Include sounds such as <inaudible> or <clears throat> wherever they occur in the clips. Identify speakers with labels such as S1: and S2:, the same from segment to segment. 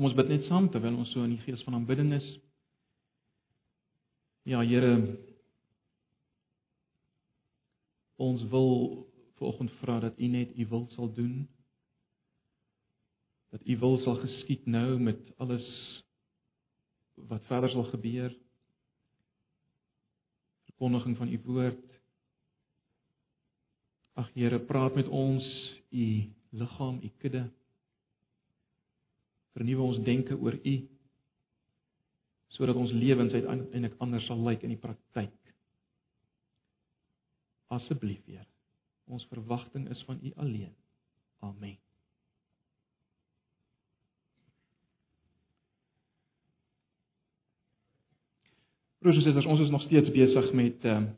S1: Kom ons bid net saam terwyl ons so in die gees van aanbidding is. Ja, Here, ons wil vanoggend vra dat U net U wil sal doen. Dat U wil sal geskied nou met alles wat verder sal gebeur. Verkondiging van U woord. Ag Here, praat met ons, U liggaam, U kudde. Vernuwe ons denke oor U sodat ons lewens uiteindelik anders sal lyk in die praktyk. Asseblief, Heer. Ons verwagting is van U alleen. Amen. Broers en susters, ons is nog steeds besig met ehm uh,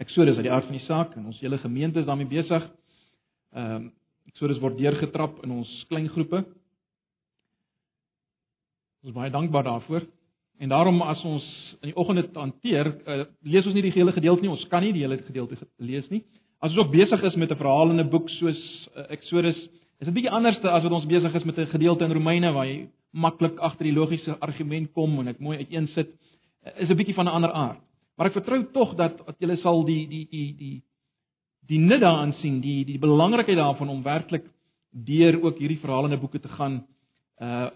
S1: Exodus uit die aard van die saak en ons hele gemeente is daarmee besig. Ehm um, Exodus word deurgetrap in ons klein groepe. Ons is baie dankbaar daarvoor. En daarom as ons in die oggend dit hanteer, uh, lees ons nie die hele gedeelte nie. Ons kan nie die hele gedeelte lees nie. As ons ook besig is met 'n verhalende boek soos uh, Exodus, is dit bietjie anders as wat ons besig is met 'n gedeelte in Romeine waar jy maklik agter die logiese argument kom en ek mooi uiteensit. Uh, is 'n bietjie van 'n ander aard. Maar ek vertrou tog dat dat julle sal die die die die die nut daarin sien, die die belangrikheid daarvan om werklik deur ook hierdie verhalende boeke te gaan uh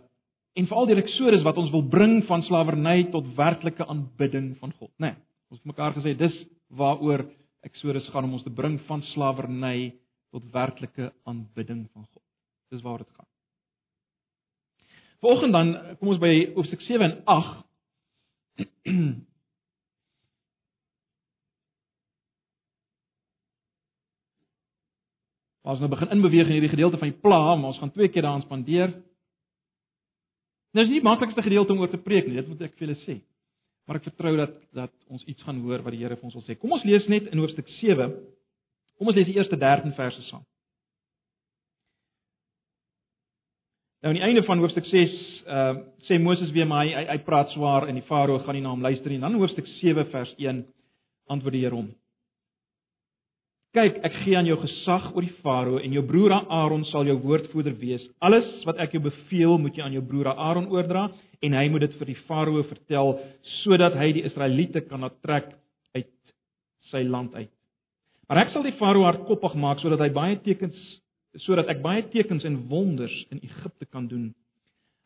S1: en veral die Exodus wat ons wil bring van slawerny tot werklike aanbidding van God, né? Nee, ons het mekaar gesê dis waaroor Exodus gaan om ons te bring van slawerny tot werklike aanbidding van God. Dis waar dit gaan. Volgens dan kom ons by hoofstuk 7 en 8. <clears throat> Ons nou begin inbeweeg in hierdie gedeelte van die pla, maar ons gaan twee keer daaraan spandeer. Nou is nie die maklikste gedeelte om oor te preek nie, dit moet ek vir julle sê. Maar ek vertrou dat dat ons iets gaan hoor wat die Here vir ons wil sê. Kom ons lees net in hoofstuk 7. Kom ons lees die eerste 13 verse saam. Nou aan die einde van hoofstuk 6, ehm uh, sê Moses weer maar hy hy praat swaar en die Farao gaan nie na hom luister nie. Dan hoofstuk 7 vers 1 antwoord die Here hom. Kyk, ek gee aan jou gesag oor die Farao en jou broer Aaron sal jou woordvoerder wees. Alles wat ek jou beveel, moet jy aan jou broer Aaron oordra en hy moet dit vir die Farao vertel sodat hy die Israeliete kan natrek uit sy land uit. Maar ek sal die Farao hardkoppig maak sodat hy baie tekens sodat ek baie tekens en wonders in Egipte kan doen.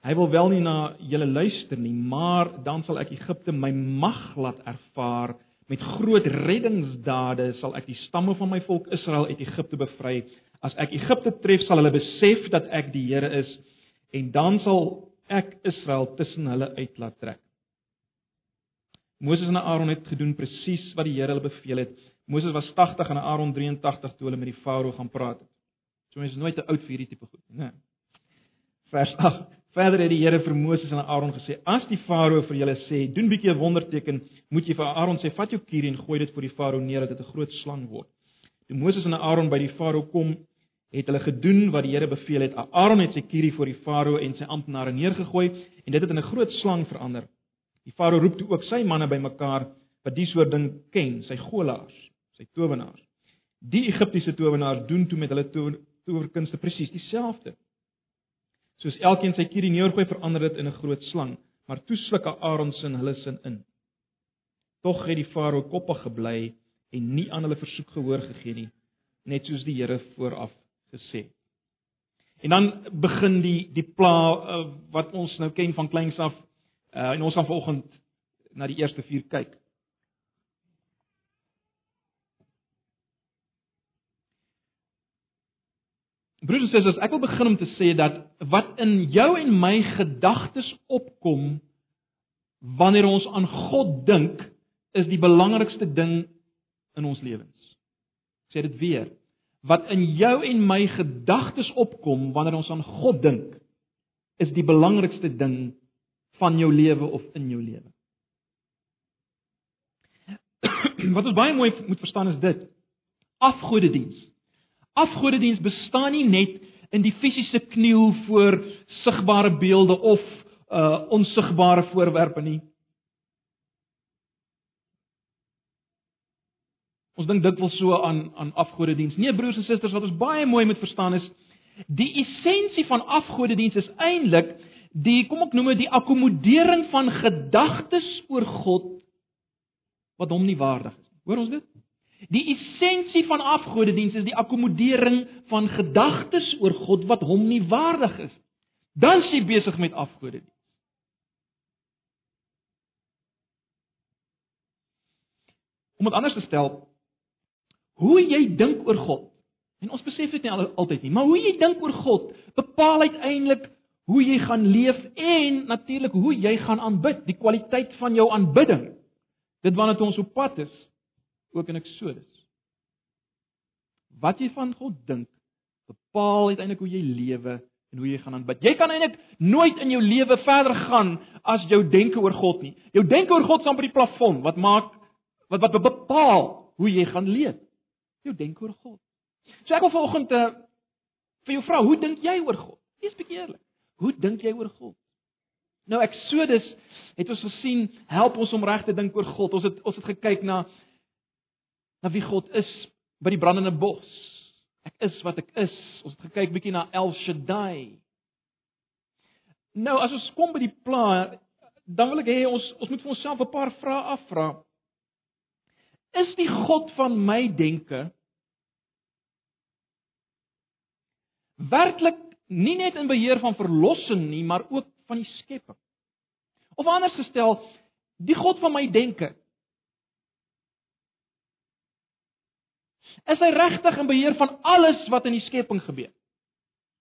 S1: Hy wil wel nie na julle luister nie, maar dan sal ek Egipte my mag laat ervaar Met groot reddingsdade sal ek die stamme van my volk Israel uit Egipte bevry. As ek Egipte tref, sal hulle besef dat ek die Here is en dan sal ek Israel tussen hulle uit laat trek. Moses en Aaron het gedoen presies wat die Here hulle beveel het. Moses was 80 en Aaron 83 toe hulle met die Farao gaan praat het. So mense is nooit te oud vir hierdie tipe goed nie, né? Vers 8. Verder het die Here vir Moses en Aaron gesê: "As die Farao vir julle sê, doen bietjie 'n wonderteken, moet jy vir Aaron sê: "Vat jou kierie en gooi dit voor die Farao neer dat dit 'n groot slang word." Toe Moses en Aaron by die Farao kom, het hulle gedoen wat die Here beveel het. Aaron het sy kierie voor die Farao en sy amptenare neergegooi en dit het in 'n groot slang verander. Die Farao roep toe ook sy manne bymekaar wat die soort ding ken, sy golaars, sy towenaars. Die Egiptiese towenaars doen toe met hulle towerkunste presies dieselfde. Soos elkeen sy kierie neergooi, verander dit in 'n groot slang, maar toe sluk Aaron sin hulle sin in. Tog het die farao koppig gebly en nie aan hulle versoek gehoor gegee nie, net soos die Here vooraf gesê het. En dan begin die die pla uh, wat ons nou ken van kleins af uh, en ons gaan vanoggend na die eerste 4 kyk. Broers en susters, ek wil begin om te sê dat wat in jou en my gedagtes opkom wanneer ons aan God dink, is die belangrikste ding in ons lewens. Ek sê dit weer. Wat in jou en my gedagtes opkom wanneer ons aan God dink, is die belangrikste ding van jou lewe of in jou lewe. <clears throat> Wat ons baie mooi moet verstaan is dit: afgodediens Afgodediens bestaan nie net in die fisiese kniel voor sigbare beelde of uh onsigbare voorwerpe nie. Ons dink dikwels so aan aan afgodediens. Nee broers en susters, wat ons baie mooi moet verstaan is die essensie van afgodediens is eintlik die kom ek noem dit die akkommodering van gedagtes oor God wat hom nie waardig is nie. Hoor ons dit? Die essensie van afgodediens is die akkommodering van gedagtes oor God wat hom nie waardig is. Dan is jy besig met afgodediens. Om dit anders te stel, hoe jy dink oor God. En ons besef dit nie altyd nie, maar hoe jy dink oor God bepaal uiteindelik hoe jy gaan leef en natuurlik hoe jy gaan aanbid, die kwaliteit van jou aanbidding. Dit wanneer ons op pad is ook in Eksodus. Wat jy van God dink, bepaal uiteindelik hoe jy lewe en hoe jy gaan aanbid. Jy kan eintlik nooit in jou lewe verder gaan as jou denke oor God nie. Jou denke oor God staan by die plafon wat maak wat wat bepaal hoe jy gaan leef. Jou denke oor God. So ek wil vanoggend uh, vir jou vra, hoe dink jy oor God? Wees bietjie eerlik. Hoe dink jy oor God? Nou Eksodus het ons gesien, help ons om reg te dink oor God. Ons het ons het gekyk na na wie God is by die brandende bos. Ek is wat ek is. Ons het gekyk bietjie na El Shaddai. Nou as ons kom by die pla, dan wil ek hê ons ons moet vir onsself 'n paar vrae afvra. Is die God van my denke werklik nie net in beheer van verlossing nie, maar ook van die skepping? Of anders gestel, die God van my denke Is hy regtig in beheer van alles wat in die skepping gebeur?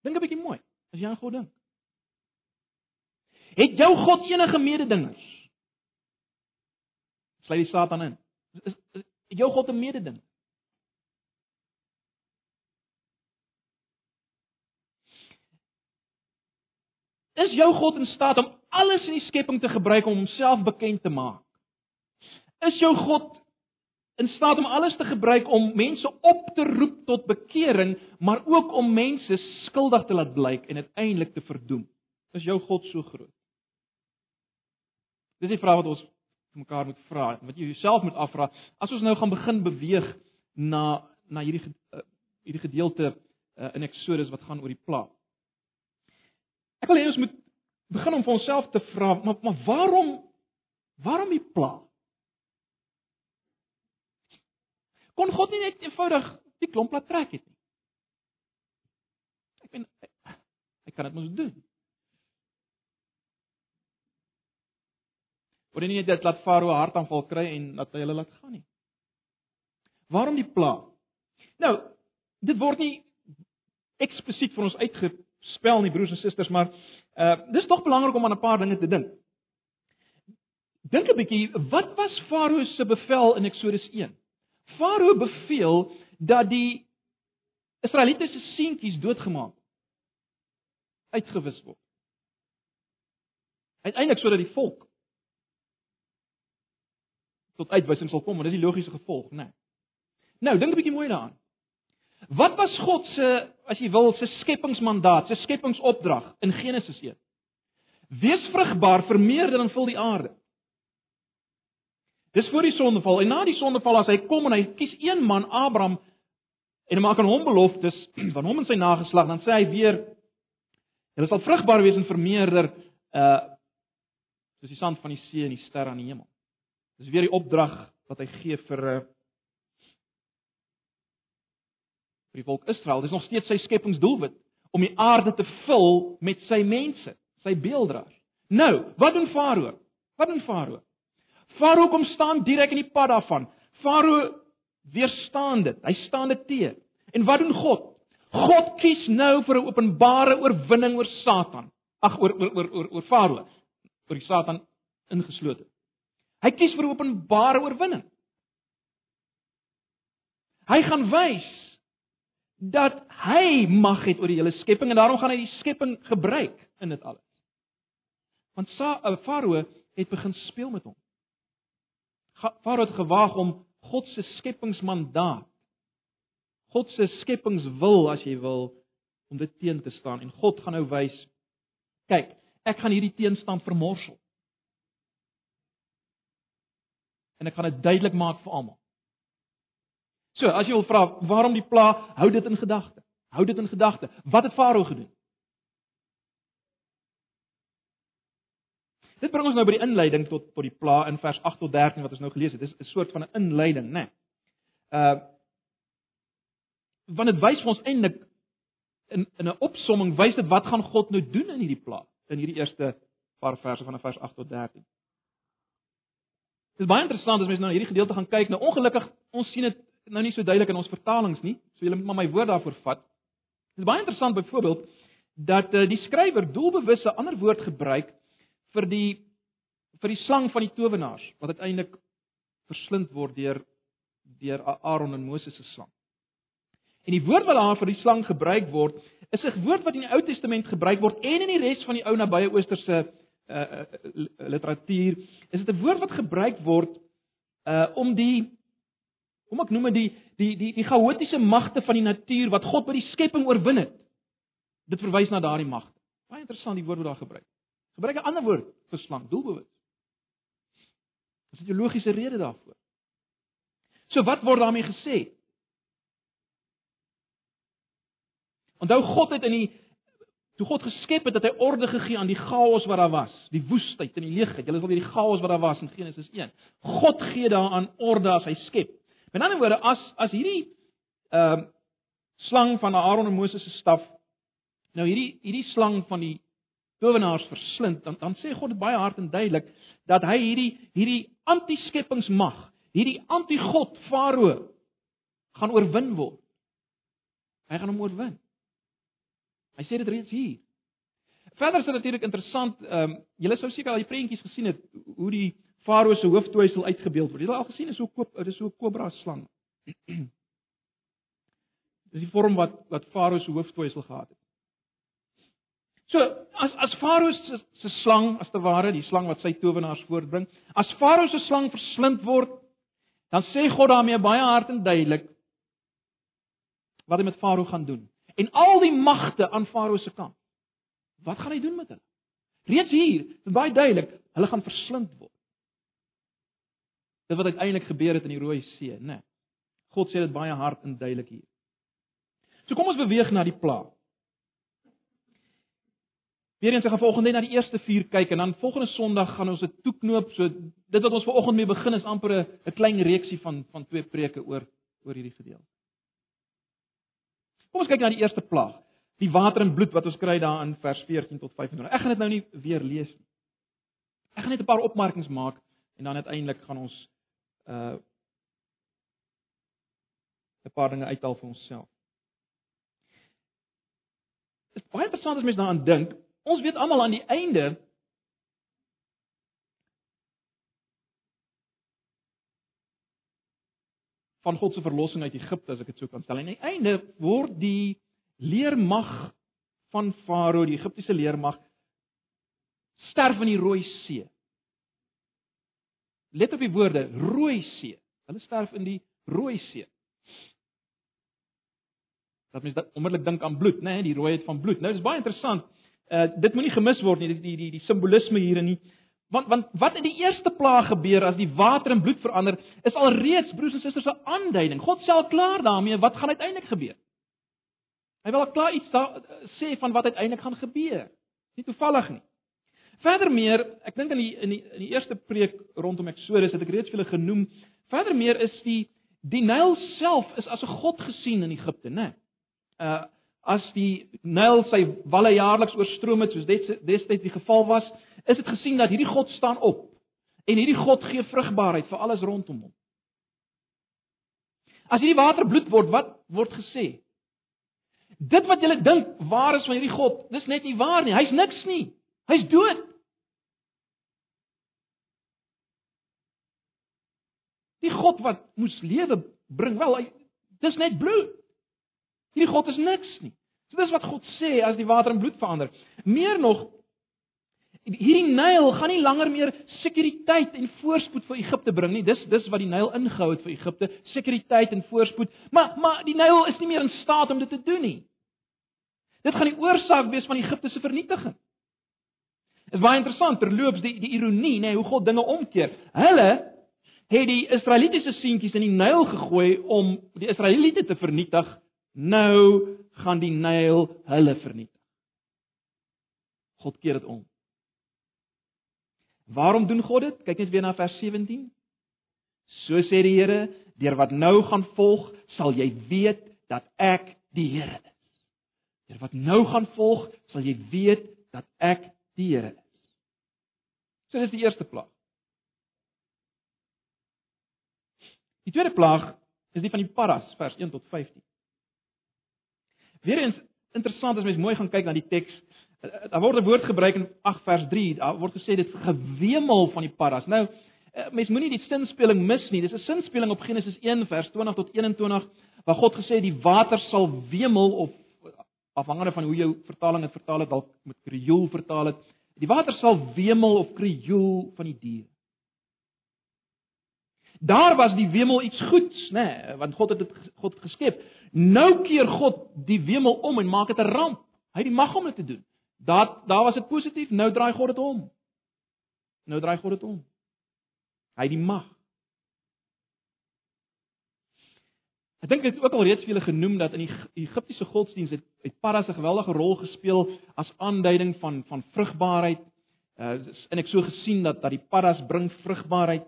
S1: Dink 'n bietjie mooi as jy aan God dink. Het jou God enige mededingers? Sluit die Satan in. Is, is, is jou God 'n mededing? Is jou God in staat om alles in die skepping te gebruik om homself bekend te maak? Is jou God in staat om alles te gebruik om mense op te roep tot bekering, maar ook om mense skuldig te laat blyk en uiteindelik te verdoem. Is jou God so groot? Dis die vraag wat ons mekaar moet vra, wat jy jouself moet afvra as ons nou gaan begin beweeg na na hierdie uh, hierdie gedeelte uh, in Eksodus wat gaan oor die pla. Ek wil hê ons moet begin om vir onsself te vra, maar maar waarom waarom die pla? Kon God nie net eenvoudig die klomp laat trek het nie. Ek ben ek kan dit mos doen. Word nie net dit laat Farao hartaanval kry en laat hy hulle laat gaan nie. Waarom die pla? Nou, dit word nie eksplisiet vir ons uitgespel nie broers en susters, maar uh dis tog belangrik om aan 'n paar dinge te dink. Dink 'n bietjie, wat was Farao se bevel in Eksodus 1? Farao beveel dat die Israeliete se seentjies doodgemaak uitgewis word. Uiteindelik sodat die volk tot uitwissing sal kom, want dis die logiese gevolg, né? Nee. Nou, dink 'n bietjie mooi daaraan. Wat was God se, as jy wil, se skepingsmandaat, se skepingsopdrag in Genesis 1? Wees vrugbaar, vermeerder en vul die aarde. Dis voor die sondeval en na die sondeval as hy kom en hy kies een man Abraham en hy maak aan hom beloftes <clears throat> van hom en sy nageslag dan sê hy weer hulle sal vrugbaar wees en vermeerder uh soos die sand van die see en die sterre aan die hemel. Dis weer die opdrag wat hy gee vir uh vir die volk Israel. Dis nog steeds sy skepingsdoelwit om die aarde te vul met sy mense, sy beelddraers. Nou, wat doen Farao? Wat doen Farao? Farao kom staan direk in die pad daarvan. Farao weerstaan dit. Hy staan dit te. En wat doen God? God kies nou vir 'n openbare oorwinning oor Satan. Ag oor oor oor oor, oor Farao. Oor die Satan ingeslote. Hy kies vir 'n openbare oorwinning. Hy gaan wys dat hy mag het oor die hele skepping en daarom gaan hy die skepping gebruik in dit alles. Want eh, Farao het begin speel met hom. Farao het gewaag om God se skepingsmandaat God se skepingswil as jy wil om dit teen te staan. En God gaan nou wys kyk ek gaan hierdie teenstand vermorsel. En ek gaan dit duidelik maak vir almal. So as jy wil vra waarom die pla hou dit in gedagte? Hou dit in gedagte. Wat het Farao gedoen Dit bring ons nou by die inleiding tot tot die pla in vers 8 tot 13 wat ons nou gelees het. Dis 'n soort van 'n inleiding, né? Nee. Uh want dit wys vir ons eintlik in in 'n opsomming wys dit wat gaan God nou doen in hierdie pla in hierdie eerste paar verse van vers 8 tot 13. Dit is baie interessant as mens nou hierdie gedeelte gaan kyk. Nou ongelukkig ons sien dit nou nie so duidelik in ons vertalings nie. So julle moet maar my woord daarvoor vat. Dit is baie interessant byvoorbeeld dat uh, die skrywer doelbewus 'n ander woord gebruik vir die vir die slang van die towenaars wat uiteindelik verslind word deur deur Aaron en Moses se slang. En die woord wat daar vir die slang gebruik word, is 'n woord wat in die Ou Testament gebruik word en in die res van die ou nabye Oosterse uh, literatuur, is dit 'n woord wat gebruik word uh om die kom ek noem dit die die die die chaotiese magte van die natuur wat God by die skepping oorwin het. Dit verwys na daardie magte. Baie interessant die woord wat daar gebruik. Gebruik 'n ander woord vir slang, doelbewus. Dis 'n logiese rede daarvoor. So wat word daarmee gesê? Onthou God het in die toe God geskep het dat hy orde gegee aan die chaos wat daar was, die woestheid en die leegheid. Julle sal weet die chaos wat daar was in Genesis 1. God gee daaraan orde as hy skep. Met ander woorde, as as hierdie ehm uh, slang van Aaron en Moses se staf nou hierdie hierdie slang van die towenaars verslind, dan dan sê God baie hard en duidelik dat hy hierdie hierdie anti-skepingsmag, hierdie anti-God Farao gaan oorwin word. Hy gaan hom oorwin. Hy sê dit reeds hier. Verder is dit natuurlik interessant, ehm um, julle sou seker al die prentjies gesien het hoe die farao se hooftoeisel uitgebeeld word. Julle al gesien is 'n koop, dit is so 'n kobra slang. <clears throat> Dis die vorm wat wat farao se hooftoeisel gehad het. So, as as farao se se slang as te ware, die slang wat sy towenaars voortbring, as farao se slang verslind word, dan sê God daarmee baie hard en duidelik wat hy met farao gaan doen en al die magte aan Farao se kant. Wat gaan hy doen met hulle? Reeds hier, dit baie duidelik, hulle gaan verslind word. Dit wat uiteindelik gebeur het in die Rooi See, né? Nee. God sê dit baie hard en duidelik hier. So kom ons beweeg na die plaag. Weerens gaan volgende na die eerste 4 kyk en dan volgende Sondag gaan ons dit toeknoop. So dit wat ons vanoggend mee begin is amper 'n klein reeksie van van twee preke oor oor hierdie gedeelte. Kom ons kyk na die eerste plaag. Die water en bloed wat ons kry daar in vers 14 tot 25. Ek gaan dit nou nie weer lees nie. Ek gaan net 'n paar opmerkings maak en dan uiteindelik gaan ons uh 'n paar dinge uithaal vir onsself. Dit is baie interessant as mens daaraan dink. Ons weet almal aan die einde van God se verlossing uit Egipte as ek dit so kan stel. Aan die einde word die leermag van Farao, die Egiptiese leermag sterf in die Rooi See. Let op die woorde Rooi See. Hulle sterf in die Rooi See. Dat mens onmiddellik dink aan bloed, né, nee, die rooiheid van bloed. Nou dis baie interessant. Uh dit moenie gemis word nie, die die die, simbolisme hier in nie. Want want wat in die eerste plaag gebeur as die water in bloed verander, is alreeds broers en susters 'n aanduiding. God sê al klaar daarmee wat gaan uiteindelik gebeur. Hy wil al klaar iets daar sê van wat uiteindelik gaan gebeur. Nie toevallig nie. Verder meer, ek dink in die in die in die eerste preek rondom Eksodus het ek reeds vir julle genoem. Verder meer is die die Nyl self is as 'n god gesien in Egipte, né? Uh as die Nyl sy walle jaarliks oorstroom het soos destyds die geval was, is dit gesien dat hierdie God staan op en hierdie God gee vrugbaarheid vir alles rondom hom. As hierdie water bloed word, wat word gesê? Dit wat julle dink waar is van hierdie God, dis net nie waar nie. Hy's niks nie. Hy's dood. Die God wat moes lewe bring, wel, hy dis net bloed. Hierdie God is niks nie. So dis wat God sê as die water in bloed verander. Meer nog, hierdie Nyl gaan nie langer meer sekuriteit en voorspoed vir Egipte bring nie. Dis dis wat die Nyl ingehou het vir Egipte, sekuriteit en voorspoed. Maar maar die Nyl is nie meer in staat om dit te doen nie. Dit gaan die oorsaak wees van Egipte se vernietiging. Is baie interessant terloops die die ironie, nê, nee, hoe God dinge omkeer. Hulle het die Israelitiese seentjies in die Nyl gegooi om die Israeliete te vernietig. Nou gaan die Nyl hulle vernietig. God keer dit om. Waarom doen God dit? Kyk net weer na vers 17. So sê die Here, deur wat nou gaan volg, sal jy weet dat ek die Here is. Deur wat nou gaan volg, sal jy weet dat ek die Here is. So dis die eerste plaag. Die tweede plaag is die van die paras vers 1 tot 15. Weereens interessant as mens mooi gaan kyk na die teks. Daar word 'n woord gebruik in 8 vers 3. Daar word gesê dit gewemel van die paras. Nou, eh, mens moenie die sinspeling mis nie. Dis 'n sinspeling op Genesis 1 vers 20 tot 21 waar God gesê die water sal wemel of afhangende van hoe jou vertaling dit vertaal het, dalk met krioel vertaal het. Die water sal wemel of krioel van die diere. Daar was die wemel iets goeds, nê, nee, want God het dit God geskep. Nou keer God die wemel om en maak dit 'n ramp. Hy het die mag om dit te doen. Daar daar was dit positief, nou draai God dit om. Nou draai God dit om. Hy het die mag. Ek dink ek het ook al reeds vir julle genoem dat in die Egiptiese godsdiens het, het paras 'n geweldige rol gespeel as aanduiding van van vrugbaarheid. Uh en ek so gesien dat dat die paras bring vrugbaarheid.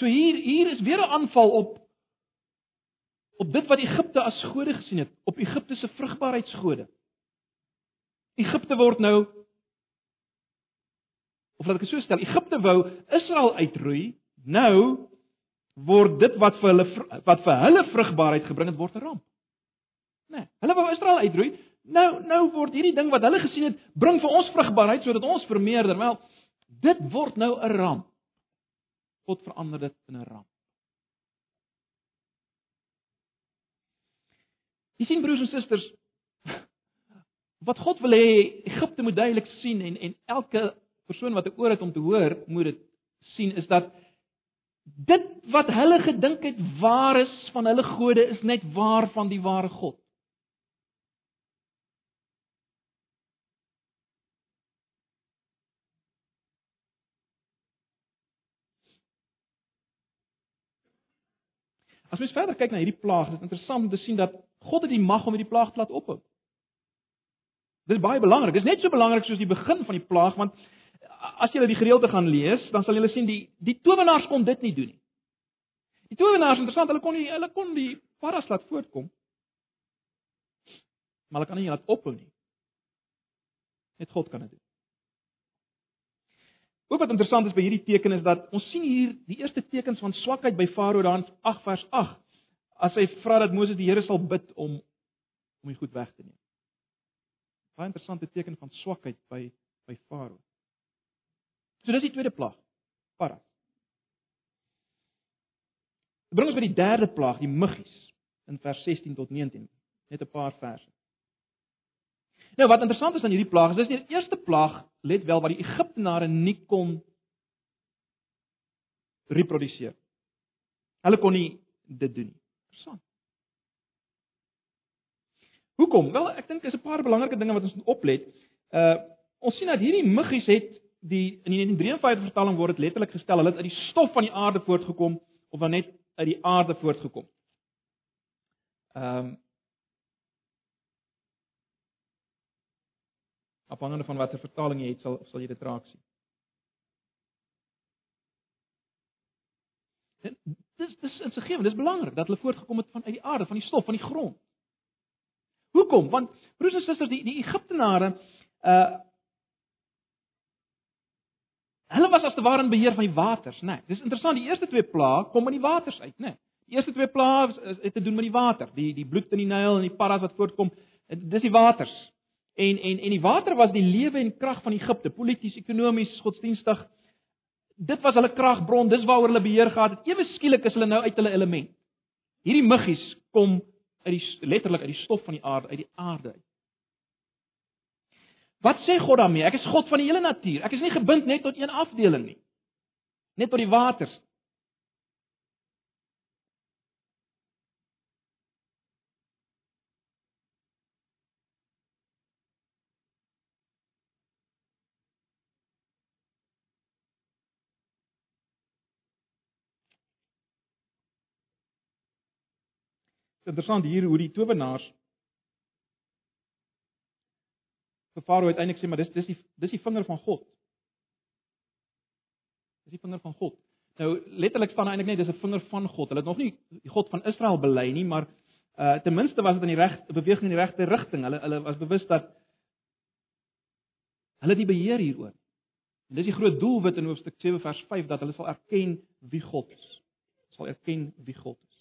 S1: So hier hier is weer 'n aanval op op dit wat Egipte as gode gesien het, op Egipte se vrugbaarheidsgode. Egipte word nou of laat ek dit so stel, Egipte wou Israel uitroei, nou word dit wat vir hulle wat vir hulle vrugbaarheid gebring het word 'n ramp. Nee, hulle wou Israel uitroei. Nou nou word hierdie ding wat hulle gesien het, bring vir ons vrugbaarheid sodat ons vermeerder. Wel, dit word nou 'n ramp. God verander dit in 'n ramp. Jy sien broers en susters, <laughs> wat God wil hê Egipte moet duidelik sien en en elke persoon wat 'n oor het om te hoor, moet dit sien is dat dit wat hulle gedink het waar is van hulle gode is net waar van die ware God. As mens verder kyk na hierdie plaag, is dit interessant om te sien dat God het die mag om hierdie plaag te laat ophou. Dis baie belangrik. Dis net so belangrik soos die begin van die plaag want as jy die gedeelte gaan lees, dan sal jy sien die die towenaars kon dit nie doen nie. Die towenaars interessant, hulle kon nie hulle kon die paras laat voortkom. Maar hulle kan nie laat ophou nie. Net God kan dit doen. Ook wat interessant is by hierdie teken is dat ons sien hier die eerste tekens van swakheid by Farao dan 8 vers 8 as hy vra dat Moses die Here sal bid om om hy goed weg te neem. Baie interessante teken van swakheid by by Farao. So dis die tweede plaag, para. Dit bring ons by die derde plaag, die muggies in vers 16 tot 19, net 'n paar verse. Nou wat interessant is aan hierdie plaag, is dis die eerste plaag, let wel, wat die Egiptenare nie kon reproduseer. Hulle kon nie dit doen nie. Interessant. Hoekom? Wel, ek dink is 'n paar belangrike dinge wat ons moet oplet. Uh ons sien dat hierdie muggies het die in die 1953 vertaling word dit letterlik gestel, hulle het uit die stof van die aarde voortgekom of dan net uit die aarde voortgekom. Ehm um, Afhangende van watter vertaling jy het, sal sal jy dit raak sien. dis dis in sy gewe, dis belangrik dat hulle voortgekom het van uit die aarde, van die stof, van die grond. Hoekom? Want broers en susters, die die Egiptenare uh hulle was as te ware in beheer van die waters, né? Nee, dis interessant, die eerste twee plaae kom in die waters uit, né? Nee. Die eerste twee plaae het te doen met die water, die die bloed in die Nyl en die paras wat voortkom, dis die waters. En en en die water was die lewe en krag van Egipte, polities, ekonomies, godsdienstig, dit was hulle kragbron, dis waaroor hulle beheer gehad het. Ewe skielik is hulle nou uit hulle element. Hierdie muggies kom uit die letterlik uit die stof van die aarde, uit die aarde uit. Wat sê God daarmee? Ek is God van die hele natuur. Ek is nie gebind net tot een afdeling nie. Net tot die waters. Interessant hier hoe die towenaars vir Farao uiteindelik sê maar dis dis die dis die vinger van God. Dis die vinger van God. Nou letterlik staan eintlik net dis 'n vinger van God. Hulle het nog nie die God van Israel bely nie, maar uh ten minste was dit in die regte beweging in die regte rigting. Hulle hulle was bewus dat hulle die beheer hieroor. En dis die groot doelwit in hoofstuk 7 vers 5 dat hulle sal erken wie God is. Sal erken wie God is.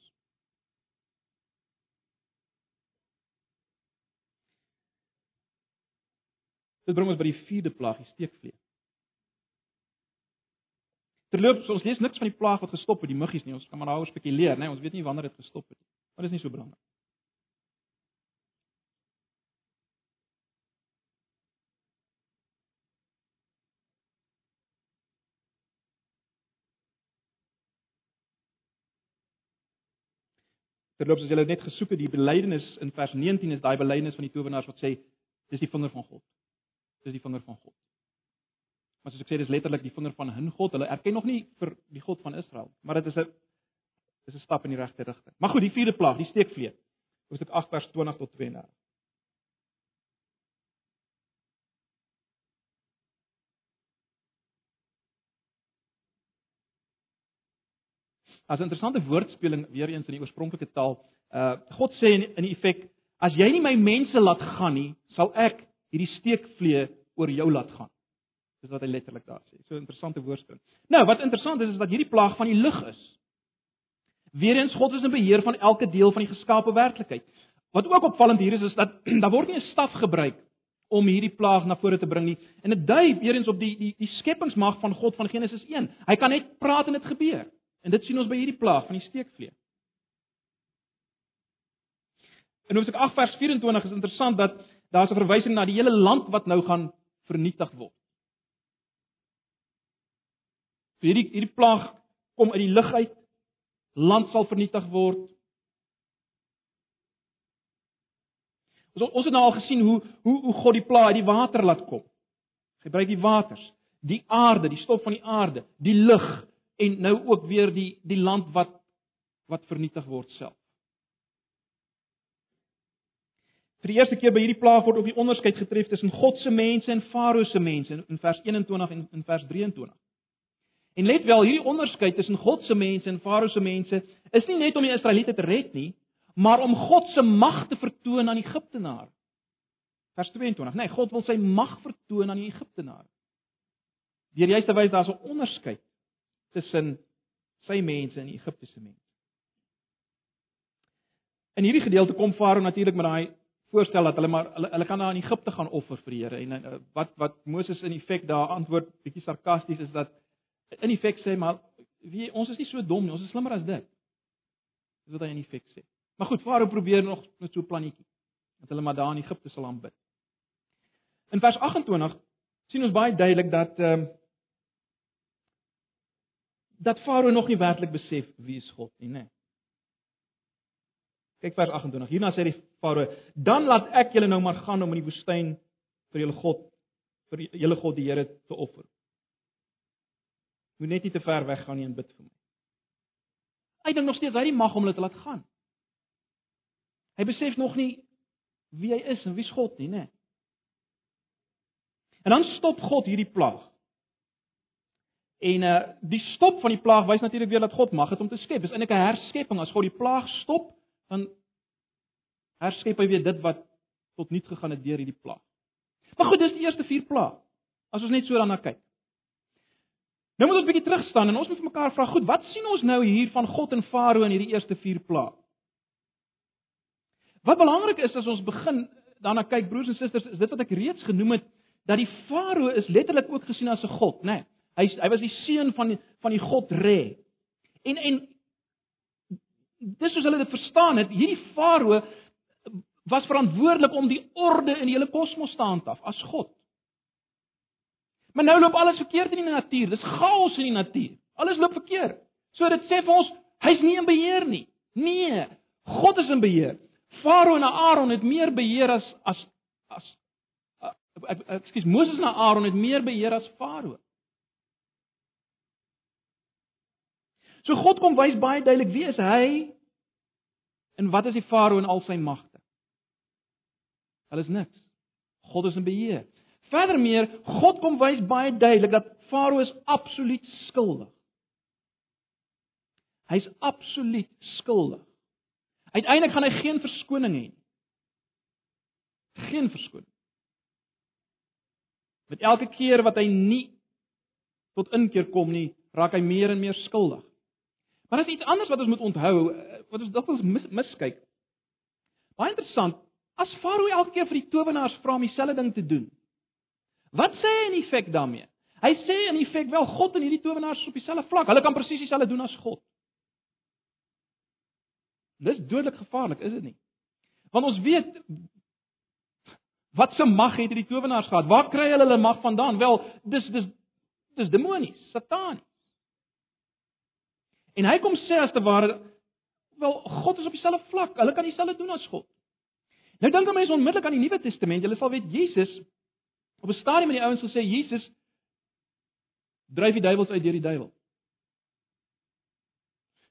S1: Dit bring ons by die vierde plaag, die steekvlee. Terloops, ons lees niks van die plaag wat gestop het, die muggies nie. Ons kan maar daaroor spekuleer, né? Ons weet nie wanneer dit gestop het nie. Maar dit is nie so belangrik. Terloops, as jy net gesoek het die belydenis in vers 19 is daai belydenis van die towenaars wat sê dis die vinger van God. Dis die vinger van God. Maar soos ek sê, dis letterlik die vinger van 'n God. Hulle erken nog nie vir die God van Israel, maar dit is 'n is 'n stap in die regte rigting. Maar goed, die vierde plaag, die steekvleet. Hoofstuk 8 vers 20 tot 32. As 'n interessante woordspeling weer eens in die oorspronklike taal. Uh God sê in, in effek, as jy nie my mense laat gaan nie, sal ek hierdie steekvlee oor jou laat gaan. Dis wat hy letterlik daar sê. So 'n interessante woordspeling. Nou, wat interessant is is dat hierdie plaag van die lig is. Weerens God is in beheer van elke deel van die geskaapte werklikheid. Wat ook opvallend hier is is dat <clears throat> daar word nie 'n staf gebruik om hierdie plaag na vore te bring nie. En dit dui weerens op die die die skepingsmag van God van Genesis 1. Hy kan net praat en dit gebeur. En dit sien ons by hierdie plaag van die steekvlee. In Hoofstuk 8 vers 24 is interessant dat daar 'n verwysing na die hele land wat nou gaan vernietig word. So hierdie hierdie plaag kom uit die lug uit. Land sal vernietig word. Ons ons het nou al gesien hoe hoe hoe God die plaag uit die water laat kom. Gebruik die waters, die aarde, die stof van die aarde, die lug en nou ook weer die die land wat wat vernietig word self. Vir die eerste keer by hierdie plaag word ook die onderskeid getref tussen God se mense en Farao se mense in vers 21 en in vers 23. En let wel, hierdie onderskeid tussen God se mense en Farao se mense is nie net om die Israeliete te red nie, maar om God se mag te vertoon aan Egiptenaar. Vers 22. Nee, God wil sy mag vertoon aan die Egiptenaar. Deur juist te wys daar's 'n onderskeid tussen sy mense en die Egiptiese mense. In hierdie gedeelte kom Farao natuurlik met daai voorstel dat hulle maar hulle, hulle kan na in Egipte gaan offer vir die Here en uh, wat wat Moses in effek daar antwoord bietjie sarkasties is dat in effek sê maar wie ons is nie so dom nie, ons is slimmer as dit. Dis wat hy in effek sê. Maar goed, Farao probeer nog met so 'n plannetjie dat hulle maar daar in Egipte sal aanbid. In vers 28 sien ons baie duidelik dat ehm um, dat Farao nog nie werklik besef wie is God nie, né? Kyk vers 28. Hierna sê die Farao: "Dan laat ek julle nou maar gaan om in die woestyn vir julle God vir julle God die Here te offer." Moet net nie te ver weg gaan nie en bid vir my. Hy dink nog steeds hy het die mag om hulle te laat gaan. Hy besef nog nie wie hy is en wie's God nie, né? En dan stop God hierdie plaag. En uh die stop van die plaag wys natuurlik weer dat God mag het om te skep. Dis eintlik 'n herskepping. As God die plaag stop, dan herskep hy weer dit wat tot niet gegaan het deur hierdie plaag. Maar goed, dis die eerste vier plaag. As ons net so daarna kyk. Nou moet ons 'n bietjie terug staan en ons moet vir mekaar vra, goed, wat sien ons nou hier van God en Farao in hierdie eerste 4 plaae? Wat belangrik is as ons begin daarna kyk broers en susters, is dit wat ek reeds genoem het dat die Farao is letterlik ook gesien as 'n god, né? Nee, hy hy was die seun van die, van die god Re. En en dis soos hulle dit verstaan het, hierdie Farao was verantwoordelik om die orde in die hele kosmos te handhaaf as god. Maar nou loop alles verkeerd in die natuur. Dis chaos in die natuur. Alles loop verkeerd. So dit sê vir ons, hy's nie in beheer nie. Nee, God is in beheer. Farao en Aaron het meer beheer as as as Ekskuus, Moses en Aaron het meer beheer as Farao. So God kom wys baie duidelik wie is hy en wat is die Farao en al sy magte. Hulle is niks. God is in beheer. Verdermeer, God kom wys baie duidelik dat Farao is absoluut skuldig. Hy's absoluut skuldig. Uiteindelik gaan hy geen verskoning hê nie. Geen verskoning. Met elke keer wat hy nie tot inkeer kom nie, raak hy meer en meer skuldig. Maar daar's iets anders wat ons moet onthou, wat ons dikwels mis, miskyk. Baie interessant, as Farao elke keer vir die towenaars vra om dieselfde ding te doen. Wat sê hy in effek daarmee? Hy sê in effek wel God en hierdie towenaars is op dieselfde vlak. Hulle kan presies dieselfde doen as God. Dis dodelik gevaarlik, is dit nie? Want ons weet wat se mag het hierdie towenaars gehad? Waar kry hulle hulle mag vandaan? Wel, dis dis dis demonies, satanies. En hy kom sê as te ware wel God is op dieselfde vlak. Hulle kan dieselfde doen as God. Nou dink mense onmiddellik aan die Nuwe Testament. Julle sal weet Jesus op 'n stadium met die ouens gesê Jesus dryf die duiwels uit deur die duiwel.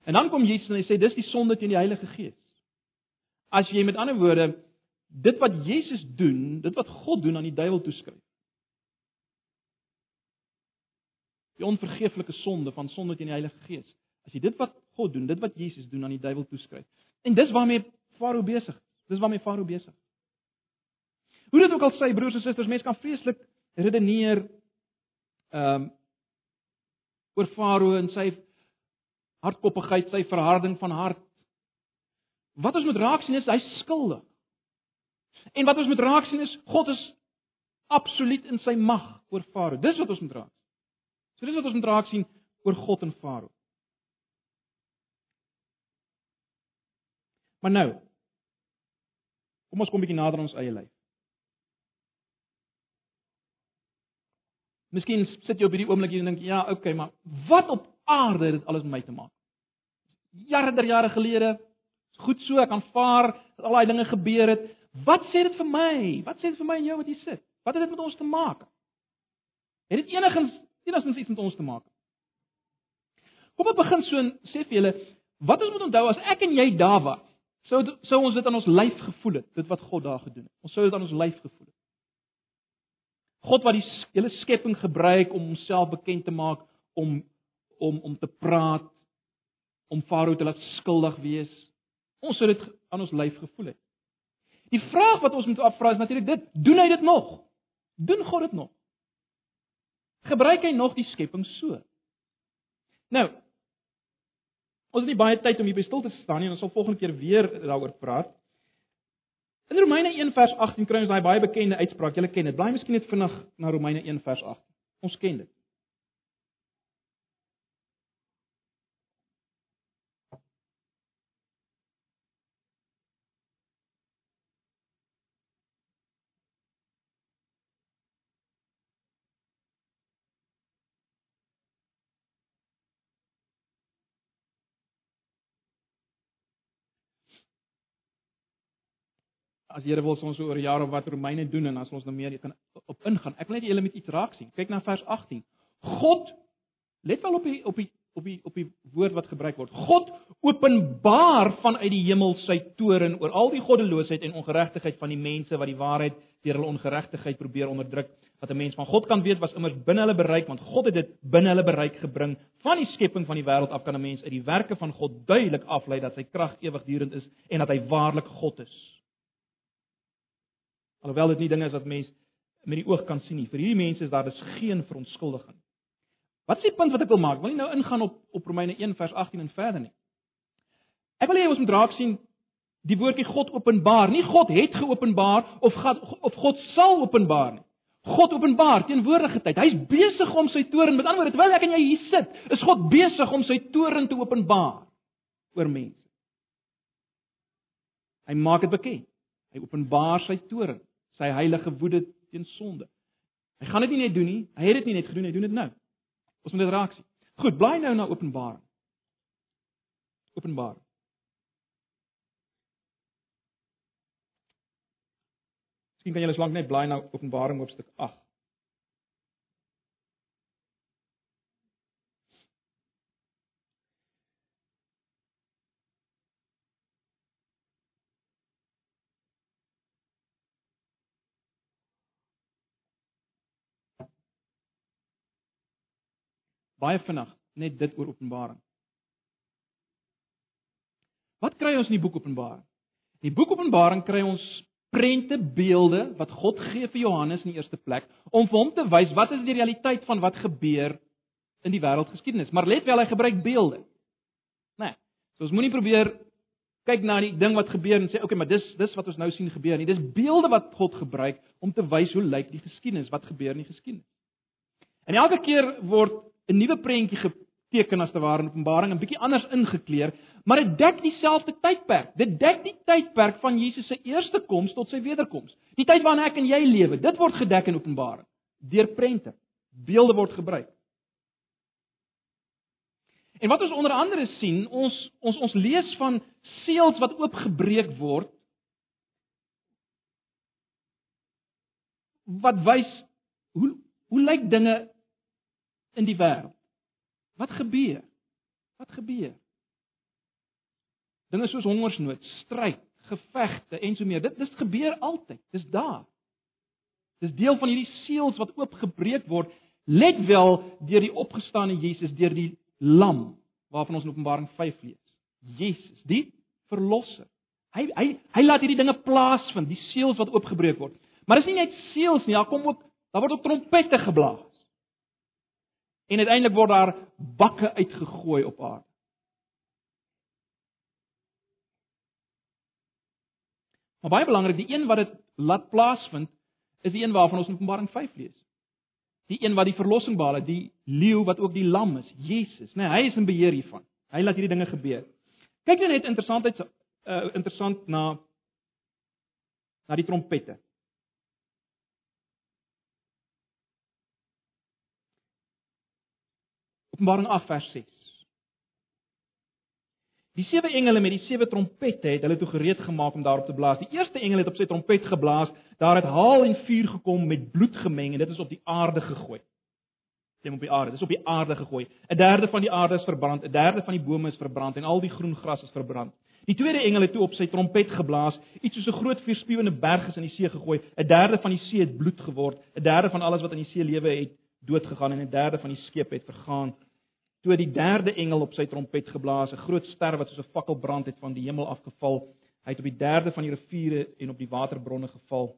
S1: En dan kom Jesus en hy sê dis die sonde teen die Heilige Gees. As jy met ander woorde dit wat Jesus doen, dit wat God doen aan die duiwel toeskryf. Die onvergeeflike sonde van sonde teen die Heilige Gees. As jy dit wat God doen, dit wat Jesus doen aan die duiwel toeskryf. En dis waarmee Farao besig is. Dis waarmee Farao besig is. Hoe dit ook al sê broers en susters, mense kan vreeslik redeneer ehm um, oor Farao en sy hardkoppigheid, sy verharding van hart. Wat ons moet raak sien is hy skuldig. En wat ons moet raak sien is God is absoluut in sy mag oor Farao. Dis wat ons moet raak. So dis wat ons moet raak sien oor God en Farao. Maar nou kom ons kom 'n bietjie nader aan ons eie lewe. Miskien sit jy op hierdie oomblik hier en dink ja, okay, maar wat op aarde het dit alles met my te maak? Jare der jare gelede, goed so, ek aanvaar dat al daai dinge gebeur het. Wat sê dit vir my? Wat sê dit vir my en jou wat hier sit? Wat het dit met ons te maak? Het dit enigins enigins iets met ons te maak? Kom ek begin so en sê vir julle, wat ons moet onthou as ek en jy daar was, sou sou ons dit aan ons lyf gevoel het, dit wat God daar gedoen het. Ons sou dit aan ons lyf gevoel het. God wat die hele skepping gebruik om homself bekend te maak, om om om te praat, om Farao te laat skuldig wees. Ons sou dit aan ons lyf gevoel het. Die vraag wat ons moet afvra is natuurlik dit, doen hy dit nog? Doen God dit nog? Gebruik hy nog die skepping so? Nou, ons het nie baie tyd om hier by stil te staan nie, ons sal volgende keer weer daaroor praat. In Romeine 1 vers 18 kry ons daai baie bekende uitspraak. Julle ken dit. Blaai miskien net vinnig na Romeine 1 vers 18. Ons ken dit. As Here wil ons oor jare wat Romeine doen en as ons nou meer kan op ingaan. Ek wil net julle met iets raak sien. Kyk na vers 18. God let wel op die op die op die op die woord wat gebruik word. God openbaar vanuit die hemel sy toorn oor al die goddeloosheid en ongeregtigheid van die mense wat die waarheid deur hulle ongeregtigheid probeer onderdruk. Wat 'n mens van God kan weet was immers binne hulle bereik want God het dit binne hulle bereik gebring. Van die skepping van die wêreld af kan 'n mens uit die werke van God duidelik aflei dat sy krag ewigdurend is en dat hy waarlik God is. Alhoewel dit nie dinge is wat mens met die oog kan sien nie. Vir hierdie mense is daar dus geen verontskuldiging. Wat is die punt wat ek wil maak? Wil nie nou ingaan op op Romeine 1 vers 18 en verder nie. Ek wil hê ons moet raak sien die woordjie God openbaar. Nie God het geopenbaar of God of God sal openbaar nie. God openbaar teenwoordige tyd. Hy's besig om sy toorn, met ander woorde, terwyl ek en jy hier sit, is God besig om sy toorn te openbaar oor mense. Hy maak dit bekend. Hy openbaar sy toorn sy heilige woede teen sonde. Hy gaan dit nie net doen nie, hy het dit nie net gedoen, hy doen dit nou. Ons moet dit raak sien. Goed, bly nou na Openbaring. Openbaring. Miskien kan julle slank net bly na Openbaring hoofstuk 8. Baie vinnig net dit oor Openbaring. Wat kry ons in die boek Openbaring? In die boek Openbaring kry ons prente, beelde wat God gee vir Johannes in die eerste plek om vir hom te wys wat is die realiteit van wat gebeur in die wêreldgeskiedenis. Maar let wel, hy gebruik beelde. Né? Nee, so ons moenie probeer kyk na die ding wat gebeur en sê okay, maar dis dis wat ons nou sien gebeur nie. Dis beelde wat God gebruik om te wys hoe lyk die geskiedenis, wat gebeur in die geskiedenis. En elke keer word 'n nuwe prentjie geteken as te ware in Openbaring, 'n bietjie anders ingekleer, maar dit dek dieselfde tydperk. Dit dek die tydperk van Jesus se eerste koms tot sy wederkoms. Die tyd waarin ek en jy lewe, dit word gedek in Openbaring deur prente. Beelde word gebruik. En wat ons onder andere sien, ons ons ons lees van seels wat oopgebreek word wat wys hoe hoe lyk dinge in die wêreld? Wat gebeur? Wat gebeur? Dinge soos hongersnood, stryd, gevegte en so meer. Dit dis gebeur altyd. Dis daar. Dis deel van hierdie seels wat oopgebreek word, let wel deur die opgestane Jesus, deur die lam waarvan ons in Openbaring 5 lees. Jesus, die verlosser. Hy hy hy laat hierdie dinge plaasvind, die seels wat oopgebreek word. Maar dis nie net seels nie, daar kom ook daar word ook trompette geblaas. En uiteindelik word daar bakke uitgegooi op aarde. Maar baie belangrik, die een wat dit laat plaasvind, is die een waarvan ons in Openbaring 5 lees die een wat die verlossing behaal het, die leeu wat ook die lam is, Jesus, né? Nee, hy is in beheer hiervan. Hy laat hierdie dinge gebeur. Kyk net interessantheid uh interessant na na die trompette. Openbaring 8 vers 6. Die sewe engele met die sewe trompette het hulle toe gereed gemaak om daarop te blaas. Die eerste engel het op sy trompet geblaas, daar het haal en vuur gekom met bloed gemeng en dit is op die aarde gegooi. Stem op die aarde, dis op die aarde gegooi. 'n Derde van die aarde is verbrand, 'n derde van die bome is verbrand en al die groen gras is verbrand. Die tweede engel het toe op sy trompet geblaas, iets soos 'n groot vuurspuwende berg is in die see gegooi. 'n Derde van die see het bloed geword, 'n derde van alles wat in die see lewe het dood gegaan en 'n derde van die skepe het vergaan toe die derde engel op sy trompet geblaas, 'n groot ster wat soos 'n fakkel brand het van die hemel afgeval. Hy het op die derde van die riviere en op die waterbronne geval.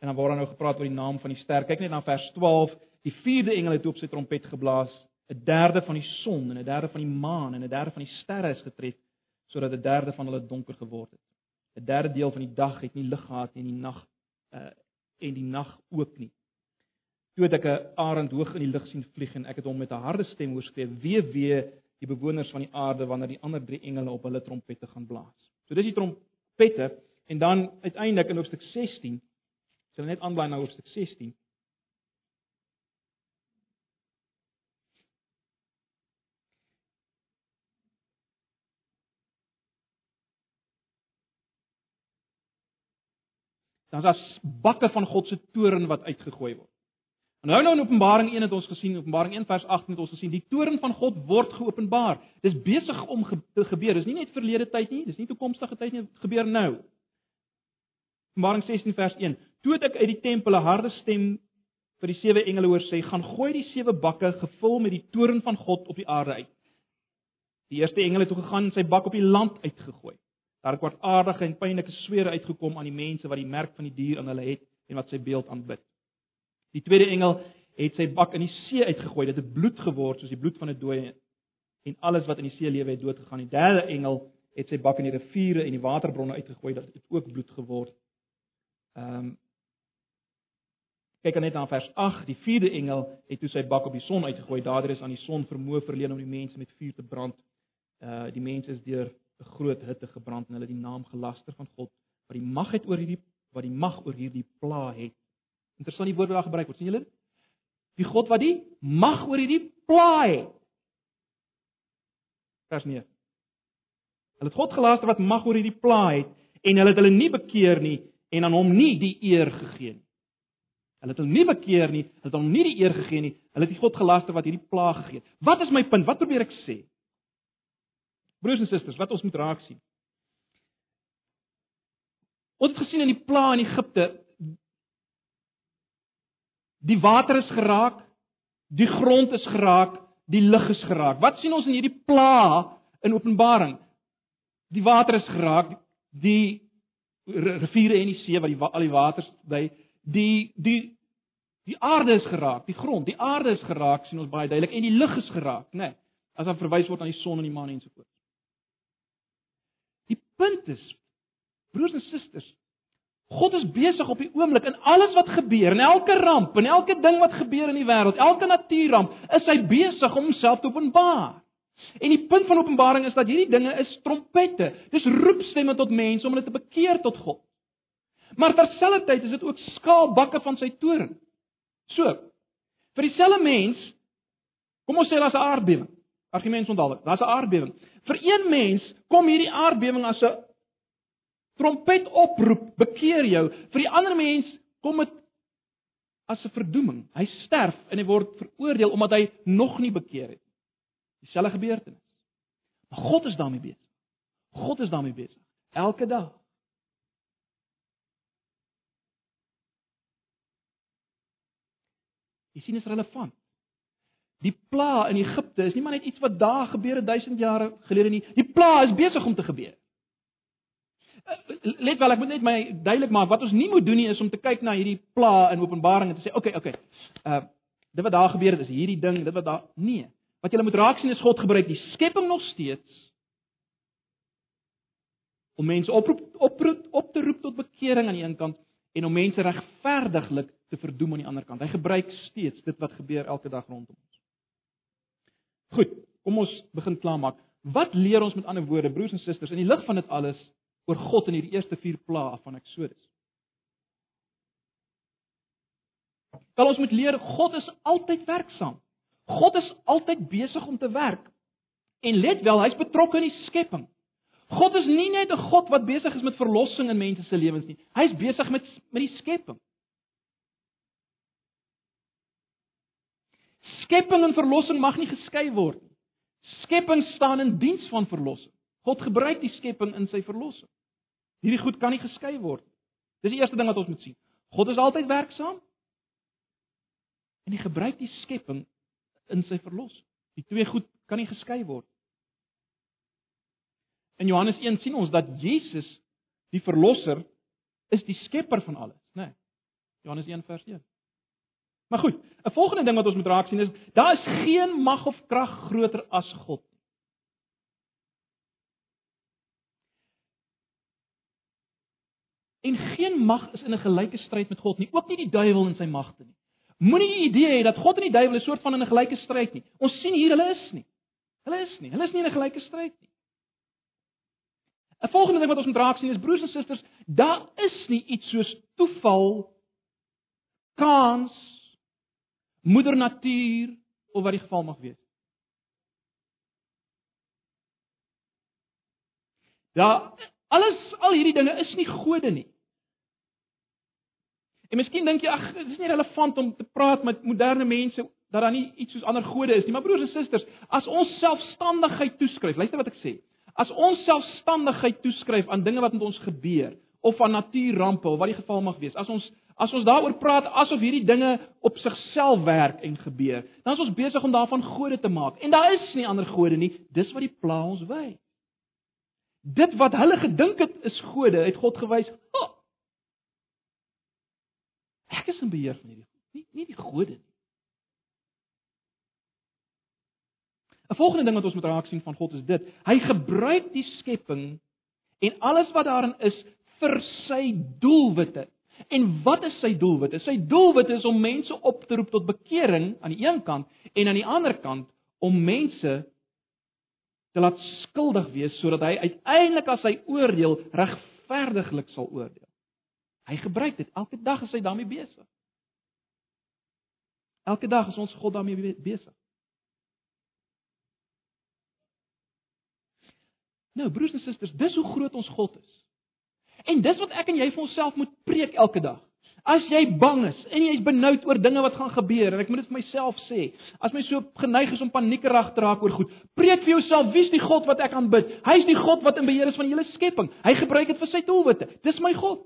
S1: En dan word daar nou gepraat oor die naam van die ster. Kyk net na vers 12. Die vierde engel het op sy trompet geblaas. 'n Derde van die son en 'n derde van die maan en 'n derde van die sterre is getref sodat 'n derde van hulle donker geword het. 'n Derde deel van die dag het nie lig gehad nie en die nag uh en die nag ook nie. Toe het ek 'n arend hoog in die lug sien vlieg en ek het hom met 'n harde stem oorskree: "Wee wee die bewoners van die aarde wanneer die ander drie engele op hulle trompette gaan blaas." So dis die trompette en dan uiteindelik in hoofstuk 16 sal net aanbly na hoofstuk 16. Dan is daar bakke van God se toorn wat uitgegooi word. En nou nou in Openbaring 1 het ons gesien, Openbaring 1 vers 8 het ons gesien, die toorn van God word geopenbaar. Dis besig om ge te gebeur. Dis nie net verlede tyd nie, dis nie toekomstige tyd nie, dit gebeur nou. Openbaring 16 vers 1. Toe het ek uit die tempel 'n harde stem vir die sewe engele hoor sê: "Gaan gooi die sewe bakke gevul met die toorn van God op die aarde uit." Die eerste engel het toe gegaan en sy bak op die land uitgegooi. Daar het kwartaardige en pynlike swere uitgekom aan die mense wat die merk van die dier aan hulle het en wat sy beeld aanbid. Die tweede engel het sy bak in die see uitgegooi. Dit het bloed geword soos die bloed van 'n dooie en alles wat in die see lewe het dood gegaan. Die derde engel het sy bak in die riviere en die waterbronne uitgegooi. Dit het ook bloed geword. Ehm um, Kyk net na vers 8. Die vierde engel het toe sy bak op die son uitgegooi. Daardeur is aan die son vermoë verleen om die mense met vuur te brand. Uh die mense is deur 'n groot hitte gebrand en hulle die naam gelaster van God wat die mag het oor hierdie wat die mag oor hierdie pla het. Interessant die woorde daar gebruik word. sien julle? Die God wat die mag oor hierdie plaai. Vers 9. Hulle het God gelaaster wat mag oor hierdie plaai het en hulle het hulle nie bekeer nie en aan hom nie die eer gegee nie. Hulle het hom nie bekeer nie, hulle het hom nie die eer gegee nie. Hulle het die God gelaaster wat hierdie plaag gegee het. Wat is my punt? Wat probeer ek sê? Broers en susters, wat ons moet raak sien. Ons het gesien in die plaag in Egipte Die water is geraak. Die grond is geraak, die lug is geraak. Wat sien ons in hierdie pla in Openbaring? Die water is geraak, die riviere en die see wat die al die waters dui, die die die aarde is geraak, die grond, die aarde is geraak, sien ons baie duidelik en die lug is geraak, né? Nee, as dan verwys word aan die son en die maan en so voort. Die punt is broers en susters, God is besig op die oomblik in alles wat gebeur, in elke ramp, in elke ding wat gebeur in die wêreld, elke natuurramp, is hy besig om homself te openbaar. En die punt van Openbaring is dat hierdie dinge is trompette. Dis roepstemme tot mense om hulle te bekeer tot God. Maar terselfdertyd is dit ook skaalbakke van sy toorn. So, vir dieselfde mens, kom ons sê daar's 'n aardbewing. Argument onthou, daar's 'n aardbewing. Vir een mens kom hierdie aardbewing as 'n trompet oproep, bekeer jou. Vir die ander mens kom dit as 'n verdoeming. Hy sterf en hy word veroordeel omdat hy nog nie bekeer het. Dieselfde gebeurtenis. Maar God is daarmee besig. God is daarmee besig elke dag. Jy sien dit is relevant. Die pla in Egipte is nie maar net iets wat daar gebeur het duisend jare gelede nie. Die pla is besig om te gebeur. Let wel, ek moet net my duidelik maak wat ons nie moet doen nie is om te kyk na hierdie pla in Openbaring en te sê, "Oké, okay, oké. Okay, uh dit wat daar gebeur het is hierdie ding, dit wat daar nee. Wat jy moet raak sien is God gebruik die skepping nog steeds om mense oproep oproep op te roep tot bekering aan die een kant en om mense regverdiglik te verdoem aan die ander kant. Hy gebruik steeds dit wat gebeur elke dag rondom ons. Goed, kom ons begin klaarmaak. Wat leer ons met ander woorde, broers en susters, in die lig van dit alles oor God in hierdie eerste 4 plaae van Eksodus. Wel ons moet leer God is altyd werksaam. God is altyd besig om te werk. En let wel, hy's betrokke in die skepping. God is nie net 'n God wat besig is met verlossing in mense se lewens nie. Hy's besig met met die skepping. Skepping en verlossing mag nie geskei word nie. Skepping staan in diens van verlossing. God gebruik die skepping in sy verlossing. Hierdie goed kan nie geskei word. Dis die eerste ding wat ons moet sien. God is altyd werksaam. En hy gebruik die skepping in sy verlossing. Die twee goed kan nie geskei word. In Johannes 1 sien ons dat Jesus die verlosser is die skepper van alles, né? Nee. Johannes 1 vers 1. Maar goed, 'n volgende ding wat ons moet raak sien is daar is geen mag of krag groter as God. En geen mag is in 'n gelyke stryd met God nie, ook nie die duiwel en sy magte nie. Moenie die idee hê dat God en die duiwel 'n soort van in 'n gelyke stryd nie. Ons sien hier hulle is nie. Hulle is nie. Hulle is nie in 'n gelyke stryd nie. 'n Volgende ding wat ons moet raak sien is broers en susters, daar is nie iets soos toeval, kans, moeder natuur of wat die geval mag wees. Daar alles al hierdie dinge is nie gode nie. En miskien dink jy ag, dit is nie relevant om te praat met moderne mense dat daar nie iets soos ander gode is nie. Maar broers en susters, as ons selfstandigheid toeskryf, luister wat ek sê. As ons selfstandigheid toeskryf aan dinge wat met ons gebeur of aan natuurrampe of wat die geval mag wees, as ons as ons daaroor praat asof hierdie dinge op sigself werk en gebeur, dan is ons besig om daarvan gode te maak. En daar is nie ander gode nie. Dis wat die pla ons wys. Dit wat hulle gedink het is gode, het God gewys. Oh, Ek is in beheer van hierdie goed, nie nie die gode nie. 'n Volgende ding wat ons moet raak sien van God is dit. Hy gebruik die skepping en alles wat daarin is vir sy doelwitte. En wat is sy doelwitte? Sy doelwitte is om mense op te roep tot bekering aan die een kant en aan die ander kant om mense te laat skuldig wees sodat hy uiteindelik as hy oordeel regverdiglik sal oordeel. Hy gebruik dit. Elke dag is hy daarmee besig. Elke dag is ons God daarmee besig. Nou broers en susters, dis hoe groot ons God is. En dis wat ek en jy vir onsself moet preek elke dag. As jy bang is en jy's benoud oor dinge wat gaan gebeur en ek moet dit vir myself sê, as my so geneig is om paniekerig te raak oor goed, preek vir jouself, wie's die God wat ek aanbid? Hy's die God wat in beheer is van die hele skepping. Hy gebruik dit vir sy doelwitte. Dis my God.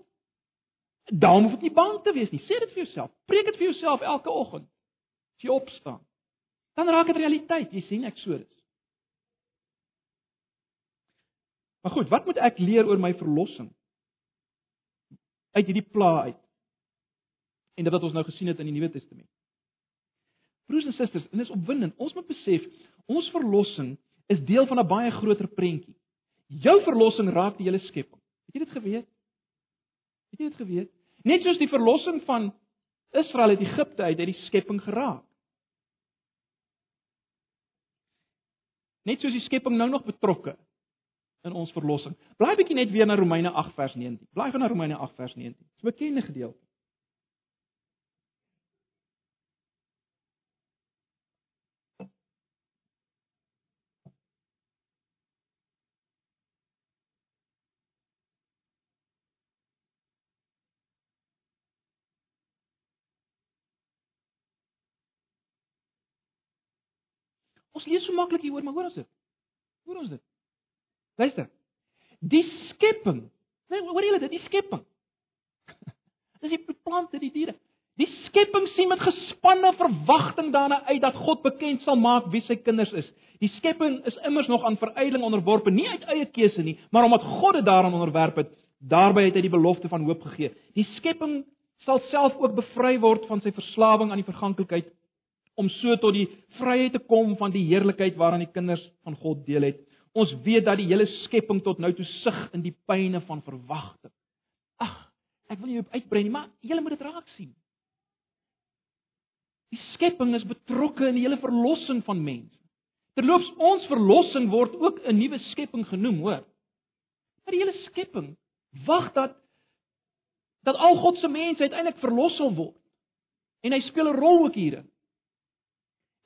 S1: Daarom hoef jy nie bang te wees nie. Sê dit vir jouself. Preek dit vir jouself elke oggend as jy opstaan. Dan raak dit realiteit, jy sien Eksodus. Maar goed, wat moet ek leer oor my verlossing? Uit hierdie pla uit. En dit wat ons nou gesien het in die Nuwe Testament. Broers en susters, en dis opwindend. Ons moet besef, ons verlossing is deel van 'n baie groter prentjie. Jou verlossing raak die hele skepping. Het jy dit geweet? Het jy dit geweet? Net soos die verlossing van Israel uit Egipte uit uit die skepping geraak. Net soos die skepping nou nog betrokke in ons verlossing. Blaai bietjie net weer na Romeine 8 vers 19. Blaai gou na Romeine 8 vers 19. Dis 'n bekende gedeelte. Ons lees so maklik hieroor, maar hoor ons dit. Hoor ons dit. Luister. Die skepping. Hoor julle dit, die skepping. <laughs> Dis die plante, die diere. Die skepping sien met gespanne verwagting daarna uit dat God bekend sal maak wie sy kinders is. Die skepping is immers nog aan verydeling onderworpe, nie uit eie keuse nie, maar omdat God dit daaraan onderwerp het. Daarby het hy die belofte van hoop gegee. Die skepping sal self ook bevry word van sy verslawing aan die verganklikheid om so tot die vryheid te kom van die heerlikheid waaraan die kinders van God deel het. Ons weet dat die hele skepping tot nou toe sug in die pyne van verwagting. Ag, ek wil nie uitbrei nie, maar julle moet dit raak sien. Die skepping is betrokke in die hele verlossing van mense. Terloops, ons verlossing word ook 'n nuwe skepping genoem, hoor. Maar die hele skepping wag dat dat al God se mense uiteindelik verlos sal word. En hy speel 'n rol ook hierin.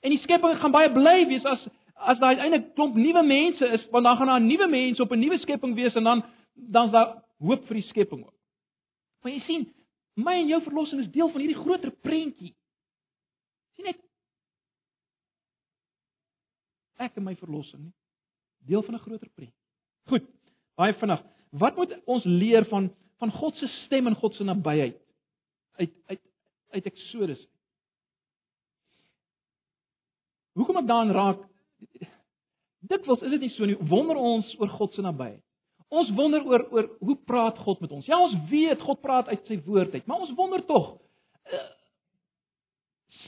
S1: En die skepping gaan baie bly wees as as daar uiteindelik klomp nuwe mense is, want dan gaan daar nuwe mense op 'n nuwe skepping wees en dan dan's daar hoop vir die skepping ook. Maar jy sien, my en jou verlossing is deel van hierdie groter prentjie. sien ek ek en my verlossing nie deel van 'n groter prent. Goed, baie vinnig. Wat moet ons leer van van God se stem en God se nabyheid uit uit uit Eksodus? Hoekom ek daaraan raak? Dikwels is dit nie so nie. Wonder ons oor God se nabyheid. Ons wonder oor oor hoe praat God met ons? Ja, ons weet God praat uit sy woord uit, maar ons wonder tog. Uh,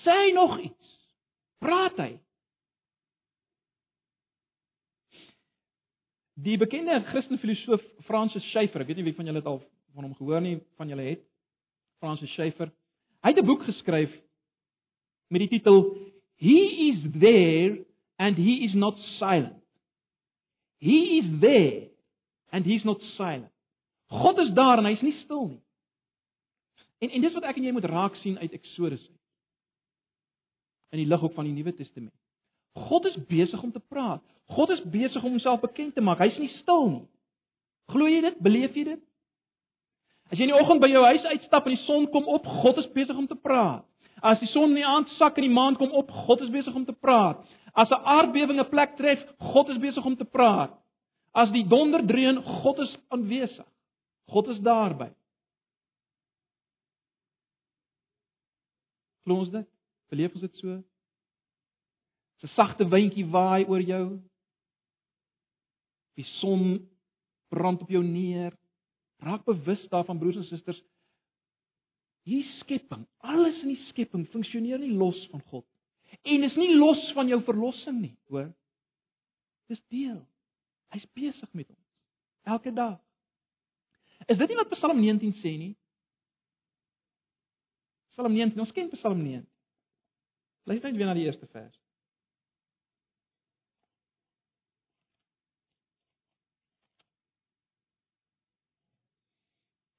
S1: sê nog iets. Praat hy? Die bekende Christelike filosoof Francis Schaeffer, ek weet nie wie van julle dit al van hom gehoor nie, van julle het. Francis Schaeffer. Hy het 'n boek geskryf met die titel He is there and he is not silent. He is there and he's not silent. God is daar en hy's nie stil nie. En en dis wat ek en jy moet raak sien uit Eksodus uit. In die lig ook van die Nuwe Testament. God is besig om te praat. God is besig om homself bekend te maak. Hy's nie stil nie. Glo jy dit? Beleef jy dit? As jy in die oggend by jou huis uitstap en die son kom op, God is besig om te praat. As die son in die aand sak en die maan kom op, God is besig om te praat. As 'n aardbewing 'n plek tref, God is besig om te praat. As die donder dreun, God is aanwesig. God is daarby. Glo ons dit? Beleef ons dit so? 'n Sagte windjie waai oor jou. Die son brand op jou neer. Raak bewus daarvan broers en susters, Hierdie skepping, alles in die skepping funksioneer nie los van God. En is nie los van jou verlossing nie, hoor. Dis deel. Hy's besig met ons elke dag. Is dit nie wat Psalm 19 sê nie? Psalm 19, ons ken Psalm 19. Luister net weer na die eerste vers.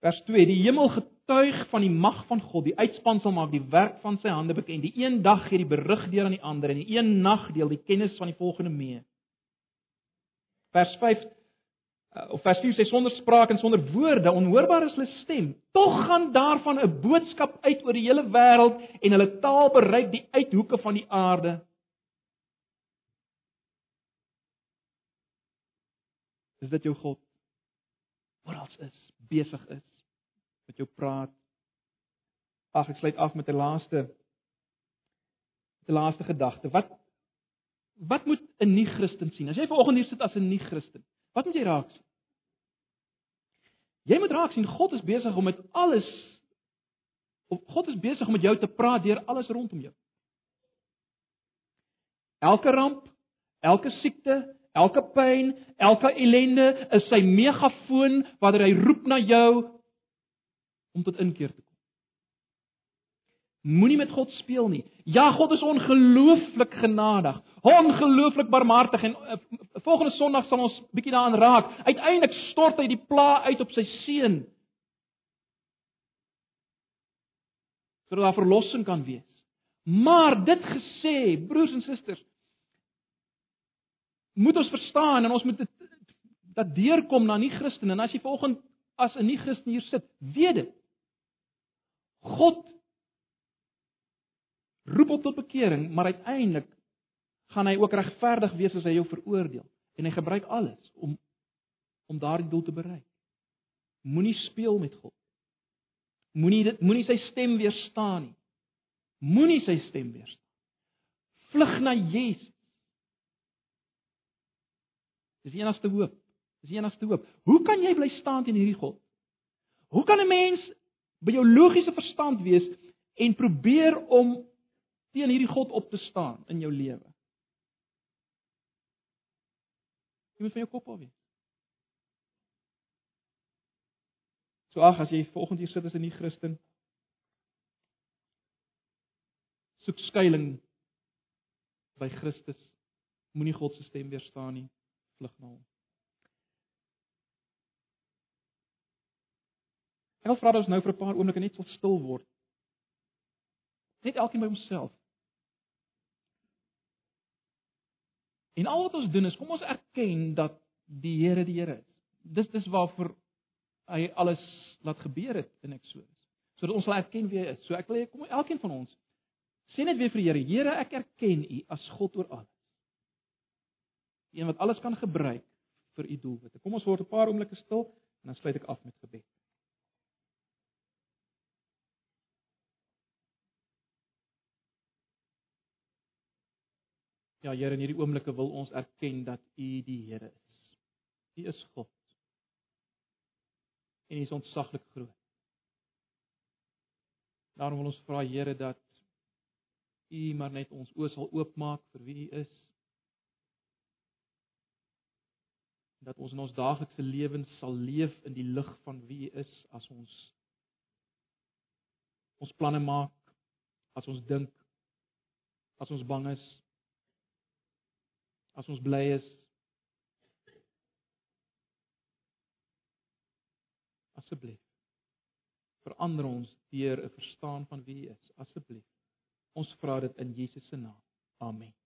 S1: Vers 2: Die hemel getuig van die mag van God. Die uitspansel maak die werk van sy hande bekend. Die een dag gee die berig deur aan die ander en die een nag deel die kennis van die volgende mee. Vers 5 uh, of vers 4 sê sonder spraak en sonder woorde, onhoorbaar is hulle stem. Tog gaan daarvan 'n boodskap uit oor die hele wêreld en hulle taal bereik die uithoeke van die aarde. Is dit jou God? Oral is, besig is met jou praat. Ag, ek sluit af met 'n laaste 'n laaste gedagte. Wat wat moet 'n nie-Christen sien? As jy vanoggend hier sit as 'n nie-Christen, wat moet jy raak sien? Jy moet raak sien God is besig om met alles of God is besig om met jou te praat deur alles rondom jou. Elke ramp, elke siekte, elke pyn, elke ellende is sy megafoon wanneer hy roep na jou om tot inkeer te kom. Moenie met God speel nie. Ja, God is ongelooflik genadig, ongelooflik barmhartig en uh, volgende Sondag sal ons bietjie daaraan raak. Uiteindelik stort hy die pla uit op sy seun. sodat daar verlossing kan wees. Maar dit gesê, broers en susters, moet ons verstaan en ons moet dit dat deurkom na nie Christene. En as jy vanoggend as 'n nie Christen hier sit, weet dit. God roep op tot bekering, maar uiteindelik gaan hy ook regverdig wees as hy jou veroordeel en hy gebruik alles om om daardie doel te bereik. Moenie speel met God. Moenie dit moenie sy stem weerstaan nie. Moenie sy stem weerstaan. Vlug na Jesus. Dis die enigste hoop. Dis die enigste hoop. Hoe kan jy bly staan teen hierdie God? Hoe kan 'n mens by jou logiese verstand wees en probeer om teen hierdie God op te staan in jou lewe. Jy moet van jou kop af wees. So ag as jy volgende hier sit as 'n nie Christen, soek skuilings by Christus. Moenie God se stem weerstaan nie. Vlug na hom. Ek wil vra dat ons nou vir 'n paar oomblikke net stil word. Net elkeen by homself. En al wat ons doen is kom ons erken dat die Here die Here is. Dis dis waarvoor hy alles laat gebeur het in Eksodus. Sodat ons sal erken wie hy is. So ek wil hê kom elkeen van ons sê net weer vir die Here, Here, ek erken U as God oor alles. Die een wat alles kan gebruik vir U doelwitte. Kom ons word 'n paar oomblikke stil en dan sluit ek af met gebed. Ja Here, in hierdie oomblikke wil ons erken dat U die Here is. U is God. En U is ontsaglik groot. Daarom wil ons vra Here dat U maar net ons oë sal oopmaak vir wie U is. Dat ons in ons daaglikse lewens sal leef in die lig van wie U is as ons ons planne maak, as ons dink, as ons bang is, as ons bly is asseblief verander ons deur 'n verstaan van wie U is. Asseblief ons vra dit in Jesus se naam. Amen